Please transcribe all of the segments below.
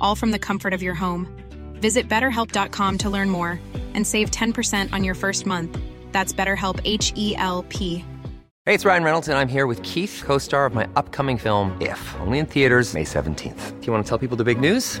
all from the comfort of your home. Visit betterhelp.com to learn more and save 10% on your first month. That's BetterHelp H E L P. Hey, it's Ryan Reynolds, and I'm here with Keith, co star of my upcoming film, If, only in theaters, May 17th. Do you want to tell people the big news?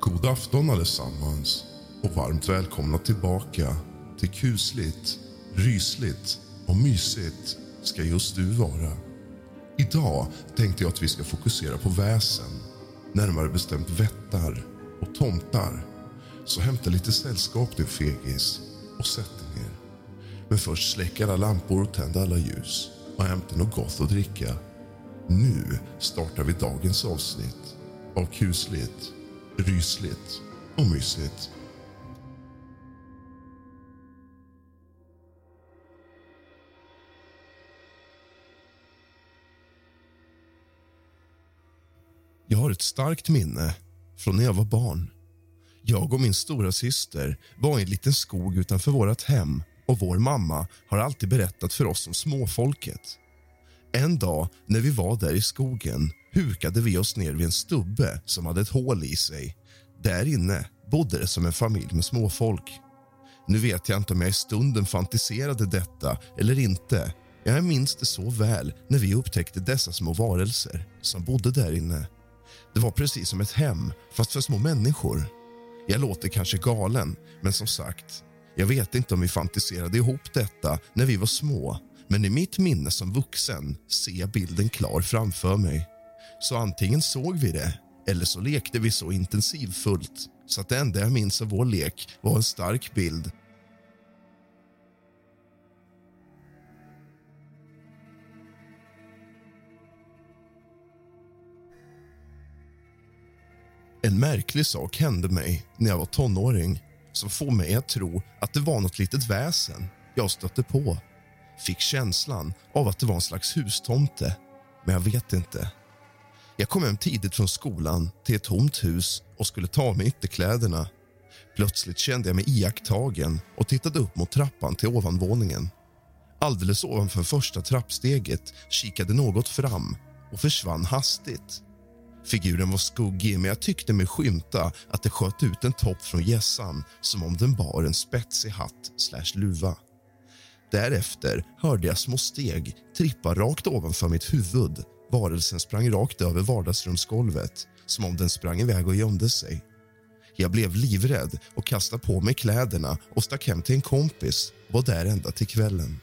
God afton allesammans och varmt välkomna tillbaka till kusligt, rysligt och mysigt ska just du vara. Idag tänkte jag att vi ska fokusera på väsen, närmare bestämt vättar och tomtar. Så hämta lite sällskap du fegis och sätt dig ner. Men först släck alla lampor och tänd alla ljus och hämta något gott att dricka. Nu startar vi dagens avsnitt av kusligt, rysligt och mysigt. Jag har ett starkt minne från när jag var barn. Jag och min stora syster var i en liten skog utanför vårt hem och vår mamma har alltid berättat för oss om småfolket. En dag när vi var där i skogen hukade vi oss ner vid en stubbe som hade ett hål i sig. Där inne bodde det som en familj med småfolk. Nu vet jag inte om jag i stunden fantiserade detta eller inte. Jag minns det så väl när vi upptäckte dessa små varelser som bodde där inne. Det var precis som ett hem, fast för små människor. Jag låter kanske galen, men som sagt, jag vet inte om vi fantiserade ihop detta när vi var små men i mitt minne som vuxen ser jag bilden klar framför mig. Så antingen såg vi det eller så lekte vi så intensivfullt så att det enda jag minns av vår lek var en stark bild En märklig sak hände mig när jag var tonåring som får mig att tro att det var något litet väsen jag stötte på. Fick känslan av att det var en slags hustomte, men jag vet inte. Jag kom hem tidigt från skolan till ett tomt hus och skulle ta mig ytterkläderna. Plötsligt kände jag mig iakttagen och tittade upp mot trappan till ovanvåningen. Alldeles ovanför första trappsteget kikade något fram och försvann hastigt. Figuren var skuggig, men jag tyckte mig skymta att det sköt ut en topp från gässan som om den bar en spetsig hatt slash luva. Därefter hörde jag små steg trippa rakt ovanför mitt huvud. Varelsen sprang rakt över vardagsrumsgolvet som om den sprang iväg och gömde sig. Jag blev livrädd och kastade på mig kläderna och stack hem till en kompis och var där ända till kvällen.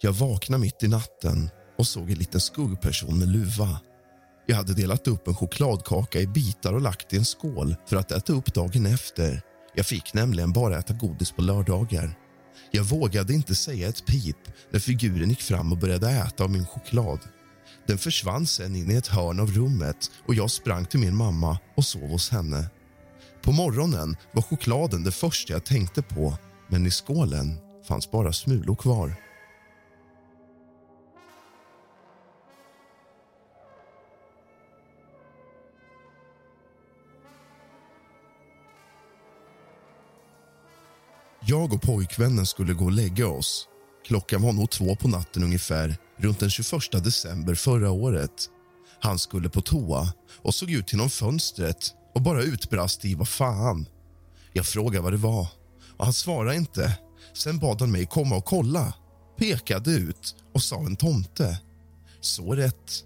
Jag vaknade mitt i natten och såg en liten skuggperson med luva. Jag hade delat upp en chokladkaka i bitar och lagt i en skål för att äta upp dagen efter. Jag fick nämligen bara äta godis på lördagar. Jag vågade inte säga ett pip när figuren gick fram och började äta av min choklad. Den försvann sen in i ett hörn av rummet och jag sprang till min mamma och sov hos henne. På morgonen var chokladen det första jag tänkte på men i skålen fanns bara smulor kvar. Jag och pojkvännen skulle gå och lägga oss. Klockan var nog två på natten ungefär, runt den 21 december förra året. Han skulle på toa och såg ut genom fönstret och bara utbrast i vad fan. Jag frågade vad det var och han svarade inte. Sen bad han mig komma och kolla, pekade ut och sa en tomte. Så rätt.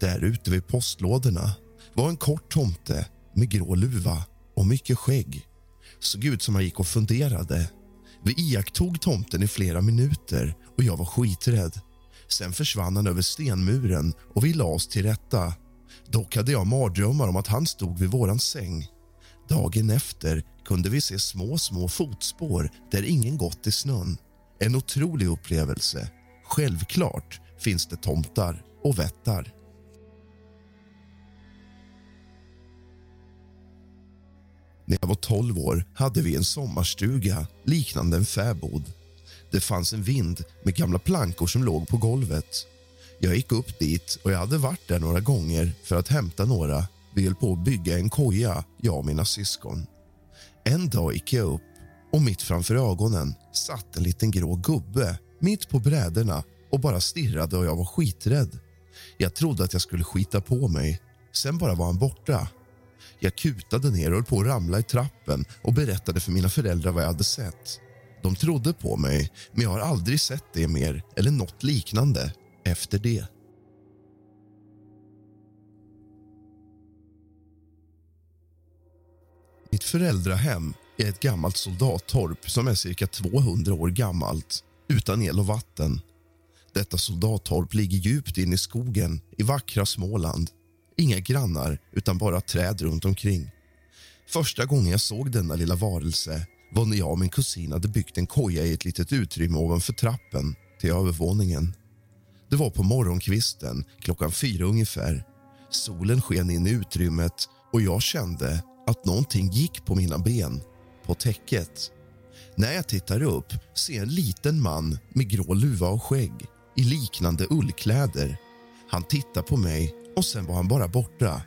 Där ute vid postlådorna var en kort tomte med grå luva och mycket skägg. Såg ut som han gick och funderade. Vi iakttog tomten i flera minuter och jag var skiträdd. Sen försvann han över stenmuren och vi la oss till rätta. Dock hade jag mardrömmar om att han stod vid våran säng. Dagen efter kunde vi se små, små fotspår där ingen gått i snön. En otrolig upplevelse. Självklart finns det tomtar och vättar. När jag var 12 år hade vi en sommarstuga liknande en fäbod. Det fanns en vind med gamla plankor som låg på golvet. Jag gick upp dit och jag hade varit där några gånger för att hämta några. Vi höll på att bygga en koja, jag och mina syskon. En dag gick jag upp och mitt framför ögonen satt en liten grå gubbe mitt på brädorna och bara stirrade och jag var skiträdd. Jag trodde att jag skulle skita på mig. Sen bara var han borta. Jag kutade ner och höll på att ramla i trappen och berättade för mina föräldrar vad jag hade sett. De trodde på mig, men jag har aldrig sett det mer eller något liknande efter det. Mitt föräldrahem är ett gammalt soldattorp som är cirka 200 år gammalt, utan el och vatten. Detta soldattorp ligger djupt in i skogen i vackra Småland. Inga grannar, utan bara träd runt omkring. Första gången jag såg denna lilla varelse var när jag och min kusin hade byggt en koja i ett litet utrymme ovanför trappen till övervåningen. Det var på morgonkvisten, klockan fyra ungefär. Solen sken in i utrymmet och jag kände att någonting gick på mina ben, på täcket. När jag tittar upp ser jag en liten man med grå luva och skägg i liknande ullkläder. Han tittar på mig och sen var han bara borta.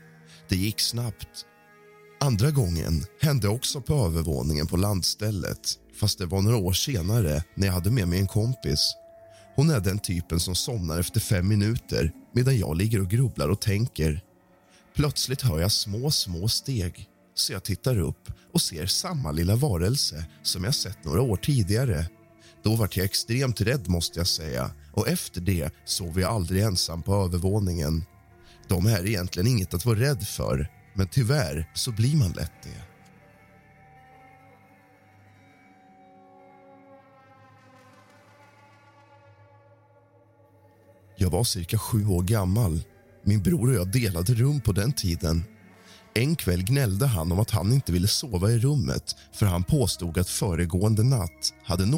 Det gick snabbt. Andra gången hände också på övervåningen på landstället fast det var några år senare när jag hade med mig en kompis. Hon är den typen som somnar efter fem minuter medan jag ligger och grubblar och tänker. Plötsligt hör jag små, små steg så jag tittar upp och ser samma lilla varelse som jag sett några år tidigare. Då vart jag extremt rädd måste jag säga och efter det sov jag aldrig ensam på övervåningen. De är egentligen inget att vara rädd för, men tyvärr så blir man lätt det. Jag var cirka sju år gammal. Min bror och jag delade rum på den tiden. En kväll gnällde han om att han inte ville sova i rummet för han påstod att föregående natt hade någon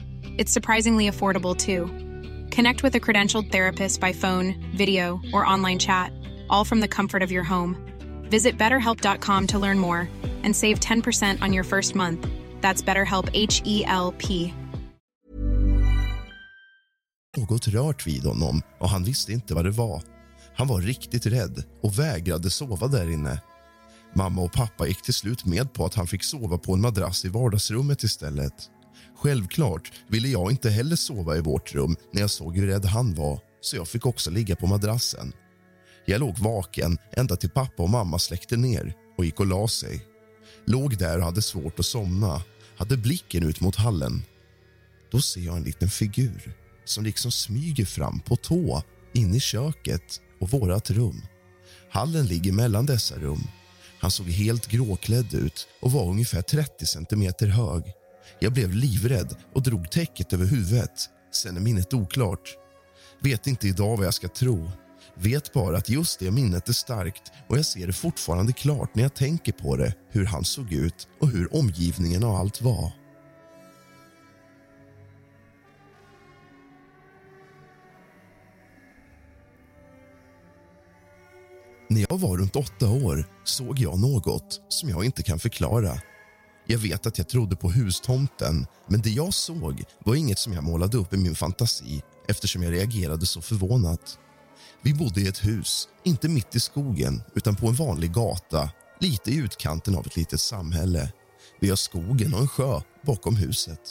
It's surprisingly affordable too. Connect with a credentialed therapist by phone, video, or online chat, all from the comfort of your home. Visit betterhelp.com to learn more and save 10% on your first month. That's BetterHelp H E L P. något rört vid honom och han visste inte vad det var. Han var riktigt rädd och vägrade sova där inne. Mamma och pappa gick till slut med på att han fick sova på en madrass i vardagsrummet istället. Självklart ville jag inte heller sova i vårt rum när jag såg hur rädd han var så jag fick också ligga på madrassen. Jag låg vaken ända till pappa och mamma släckte ner och gick och la sig. Låg där och hade svårt att somna, hade blicken ut mot hallen. Då ser jag en liten figur som liksom smyger fram på tå in i köket och vårt rum. Hallen ligger mellan dessa rum. Han såg helt gråklädd ut och var ungefär 30 centimeter hög. Jag blev livrädd och drog täcket över huvudet. Sen är minnet oklart. Vet inte idag vad jag ska tro. Vet bara att just det minnet är starkt och jag ser det fortfarande klart när jag tänker på det, hur han såg ut och hur omgivningen och allt var. När jag var runt åtta år såg jag något som jag inte kan förklara. Jag vet att jag trodde på hustomten, men det jag såg var inget som jag målade upp i min fantasi eftersom jag reagerade så förvånat. Vi bodde i ett hus, inte mitt i skogen utan på en vanlig gata lite i utkanten av ett litet samhälle. Vi har skogen och en sjö bakom huset.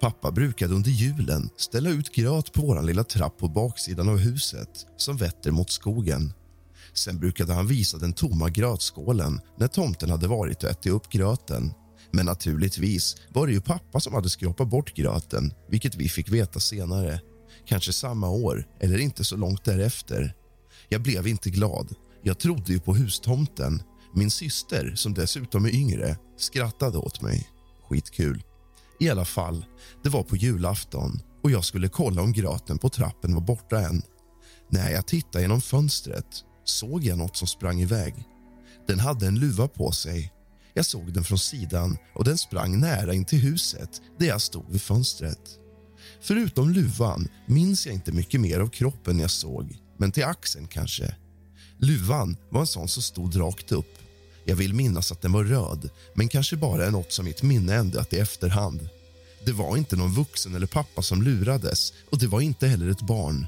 Pappa brukade under julen ställa ut gröt på vår lilla trapp på baksidan av huset som vetter mot skogen. Sen brukade han visa den tomma grötskålen när tomten hade varit och ätit upp gröten. Men naturligtvis var det ju pappa som hade skrapat bort gröten, vilket vi fick veta senare. Kanske samma år, eller inte så långt därefter. Jag blev inte glad. Jag trodde ju på hustomten. Min syster, som dessutom är yngre, skrattade åt mig. Skitkul. I alla fall, det var på julafton och jag skulle kolla om gröten på trappen var borta än. När jag tittade genom fönstret såg jag något som sprang iväg. Den hade en luva på sig. Jag såg den från sidan och den sprang nära in till huset där jag stod vid fönstret. Förutom luvan minns jag inte mycket mer av kroppen jag såg, men till axeln kanske. Luvan var en sån som stod rakt upp. Jag vill minnas att den var röd, men kanske bara är något som mitt minne ändrat i efterhand. Det var inte någon vuxen eller pappa som lurades och det var inte heller ett barn.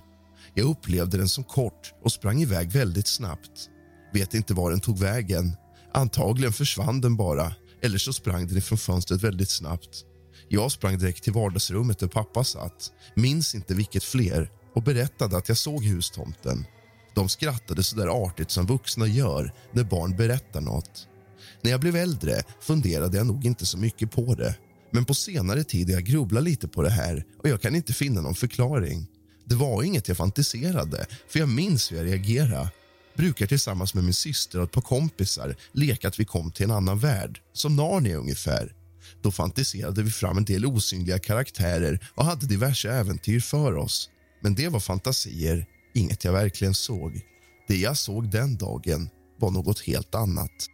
Jag upplevde den som kort och sprang iväg väldigt snabbt. Vet inte var den tog vägen. Antagligen försvann den bara, eller så sprang den ifrån fönstret väldigt snabbt. Jag sprang direkt till vardagsrummet där pappa satt, minns inte vilket fler och berättade att jag såg hustomten. De skrattade så där artigt som vuxna gör när barn berättar något. När jag blev äldre funderade jag nog inte så mycket på det. Men på senare tid har jag grubblat lite på det här och jag kan inte finna någon förklaring. Det var inget jag fantiserade, för jag minns hur jag reagerade. Brukar tillsammans med min syster och ett par kompisar leka att vi kom till en annan värld, som Narnia ungefär. Då fantiserade vi fram en del osynliga karaktärer och hade diverse äventyr för oss. Men det var fantasier, inget jag verkligen såg. Det jag såg den dagen var något helt annat.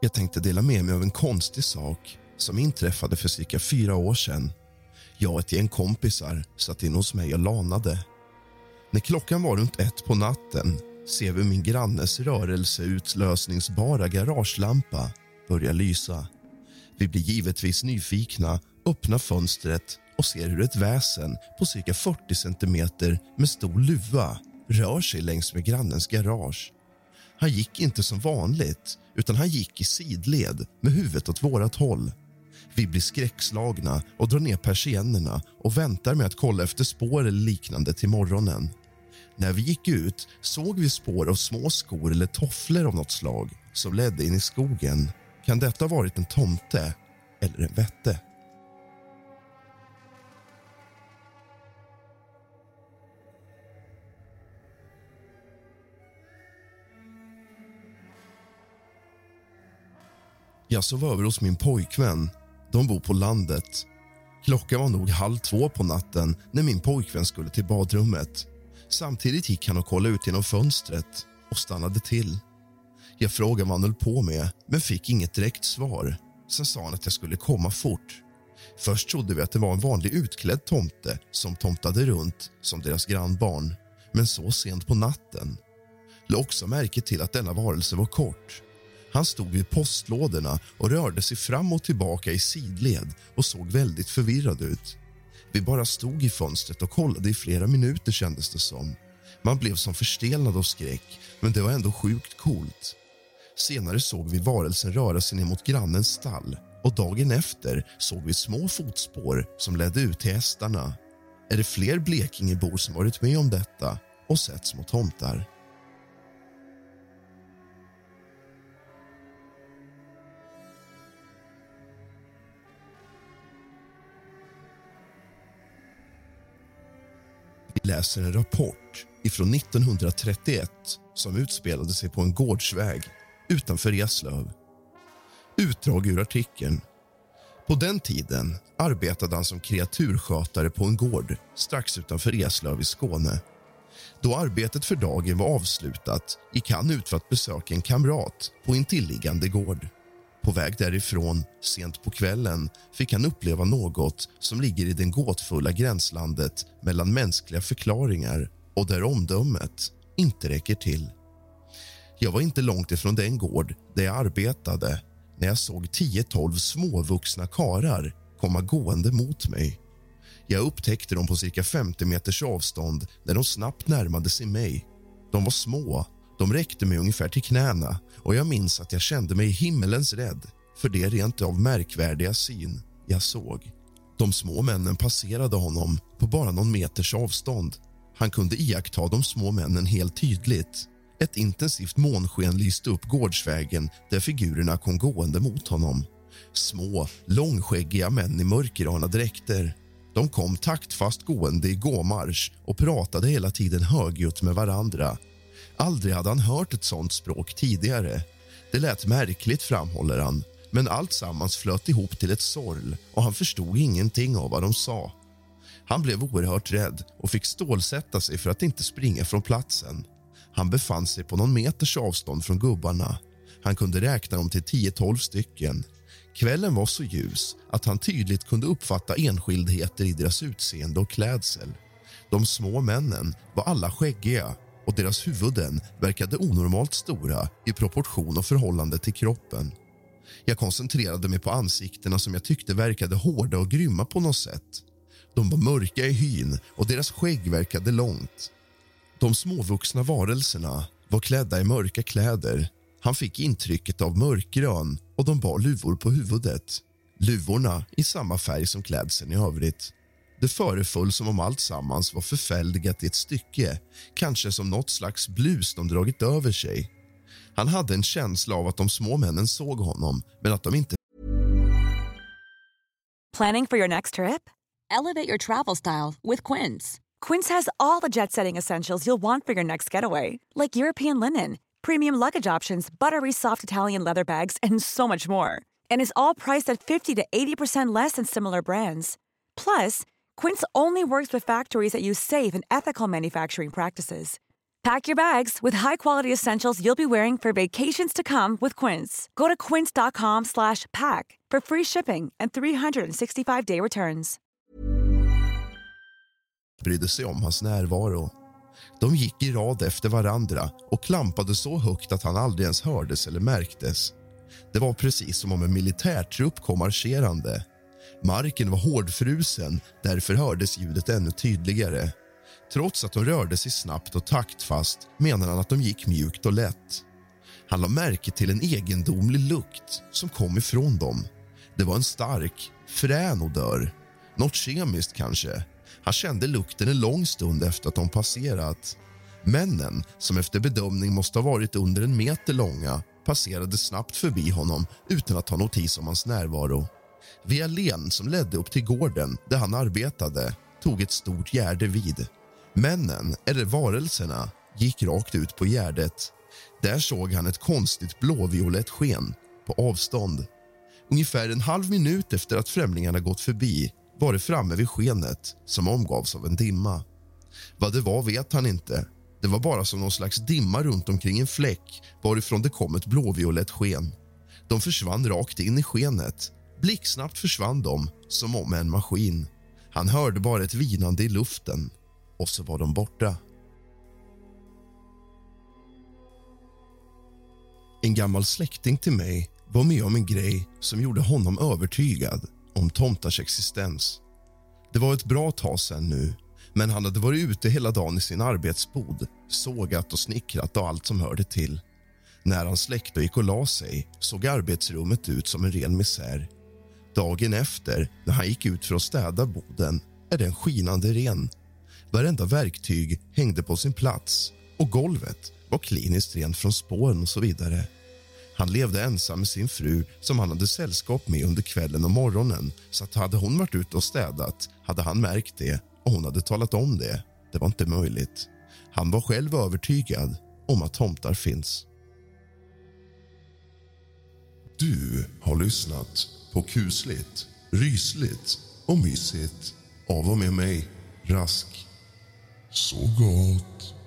Jag tänkte dela med mig av en konstig sak som inträffade för cirka fyra år sedan. Jag och ett gäng kompisar satt in hos mig och lanade. När klockan var runt ett på natten ser vi min grannes rörelseutlösningsbara garagelampa börja lysa. Vi blir givetvis nyfikna, öppnar fönstret och ser hur ett väsen på cirka 40 centimeter med stor luva rör sig längs med grannens garage. Han gick inte som vanligt, utan han gick i sidled med huvudet åt vårat håll. Vi blir skräckslagna och drar ner persiennerna och väntar med att kolla efter spår eller liknande till morgonen. När vi gick ut såg vi spår av små skor eller tofflor av något slag som ledde in i skogen. Kan detta ha varit en tomte eller en vätte? Jag sov över hos min pojkvän. De bor på landet. Klockan var nog halv två på natten när min pojkvän skulle till badrummet. Samtidigt gick han och kollade ut genom fönstret och stannade till. Jag frågade vad han höll på med, men fick inget direkt svar. Sen sa han att jag skulle komma fort. Först trodde vi att det var en vanlig utklädd tomte som tomtade runt som deras grannbarn. Men så sent på natten. Lade också märke till att denna varelse var kort. Han stod vid postlådorna och rörde sig fram och tillbaka i sidled och såg väldigt förvirrad ut. Vi bara stod i fönstret och kollade i flera minuter kändes det som. Man blev som förstelnad av skräck, men det var ändå sjukt coolt. Senare såg vi varelsen röra sig ner mot grannens stall och dagen efter såg vi små fotspår som ledde ut till hästarna. Är det fler Blekingebor som varit med om detta och sett små tomtar? Läser en rapport ifrån 1931 som utspelade sig på en gårdsväg utanför Eslöv. Utdrag ur artikeln. På den tiden arbetade han som kreaturskötare på en gård strax utanför Eslöv i Skåne. Då arbetet för dagen var avslutat gick han ut för att besöka en kamrat på intilliggande gård. På väg därifrån, sent på kvällen, fick han uppleva något som ligger i det gåtfulla gränslandet mellan mänskliga förklaringar och där omdömet inte räcker till. Jag var inte långt ifrån den gård där jag arbetade när jag såg 10-12 småvuxna karar komma gående mot mig. Jag upptäckte dem på cirka 50 meters avstånd när de snabbt närmade sig mig. De var små, de räckte mig ungefär till knäna och jag minns att jag kände mig himmelens rädd för det rent av märkvärdiga syn jag såg. De små männen passerade honom på bara någon meters avstånd. Han kunde iaktta de små männen helt tydligt. Ett intensivt månsken lyste upp gårdsvägen där figurerna kom gående mot honom. Små, långskäggiga män i mörkgröna dräkter. De kom taktfast gående i gåmarsch och pratade hela tiden högljutt med varandra. Aldrig hade han hört ett sånt språk tidigare. Det lät märkligt, framhåller han men allt sammans flöt ihop till ett sorl och han förstod ingenting av vad de sa. Han blev oerhört rädd och fick stålsätta sig för att inte springa från platsen. Han befann sig på någon meters avstånd från gubbarna. Han kunde räkna dem till 10-12 stycken. Kvällen var så ljus att han tydligt kunde uppfatta enskildheter i deras utseende och klädsel. De små männen var alla skäggiga och deras huvuden verkade onormalt stora i proportion och förhållande till kroppen. Jag koncentrerade mig på ansiktena som jag tyckte verkade hårda och grymma på något sätt. De var mörka i hyn och deras skägg verkade långt. De småvuxna varelserna var klädda i mörka kläder. Han fick intrycket av mörkgrön och de bar luvor på huvudet. Luvorna i samma färg som klädseln i övrigt. Det föreföll som om allt sammans var förfäldigat i ett stycke kanske som något slags blus de dragit över sig. Han hade en känsla av att de små männen såg honom men att de inte Planning for your next trip? Elevate your travel style with Quince. Quince has all the jet setting essentials you'll want for your next getaway, like European linen, premium luggage options, buttery soft Italian leather bags, and so much more. And is all priced at 50 to 80% less than similar brands. Plus, Quince only works with factories that use safe and ethical manufacturing practices. Pack your bags with high-quality essentials you'll be wearing for vacations to come with Quince. Go to quince.com/pack for free shipping and 365-day returns. brydde sig om hans närvaro. De gick i rad efter varandra och klampade så högt att han aldrig ens hördes eller märktes. Det var precis som om en militärtrupp kom marscherande. Marken var hårdfrusen, därför hördes ljudet ännu tydligare. Trots att de rörde sig snabbt och taktfast menar han att de gick mjukt och lätt. Han la märke till en egendomlig lukt som kom ifrån dem. Det var en stark, frän odör. Något kemiskt kanske. Han kände lukten en lång stund efter att de passerat. Männen, som efter bedömning måste ha varit under en meter långa passerade snabbt förbi honom utan att ta notis om hans närvaro. Vid allén som ledde upp till gården där han arbetade tog ett stort gärde vid. Männen, eller varelserna, gick rakt ut på gärdet. Där såg han ett konstigt blåviolett sken på avstånd. Ungefär en halv minut efter att främlingarna gått förbi var det framme vid skenet som omgavs av en dimma. Vad det var vet han inte. Det var bara som någon slags dimma runt omkring en fläck varifrån det kom ett blåviolett sken. De försvann rakt in i skenet. Blixtsnabbt försvann de, som om en maskin. Han hörde bara ett vinande i luften och så var de borta. En gammal släkting till mig var med om en grej som gjorde honom övertygad om tomtars existens. Det var ett bra tag sen nu, men han hade varit ute hela dagen i sin arbetsbod sågat och snickrat och allt som hörde till. När han släckte och gick och la sig såg arbetsrummet ut som en ren misär. Dagen efter, när han gick ut för att städa boden, är den skinande ren. Varenda verktyg hängde på sin plats och golvet var kliniskt rent från spåren och så vidare. Han levde ensam med sin fru som han hade sällskap med under kvällen och morgonen så att hade hon varit ute och städat hade han märkt det och hon hade talat om det. Det var inte möjligt. Han var själv övertygad om att tomtar finns. Du har lyssnat på kusligt, rysligt och mysigt av och med mig, Rask. Så gott!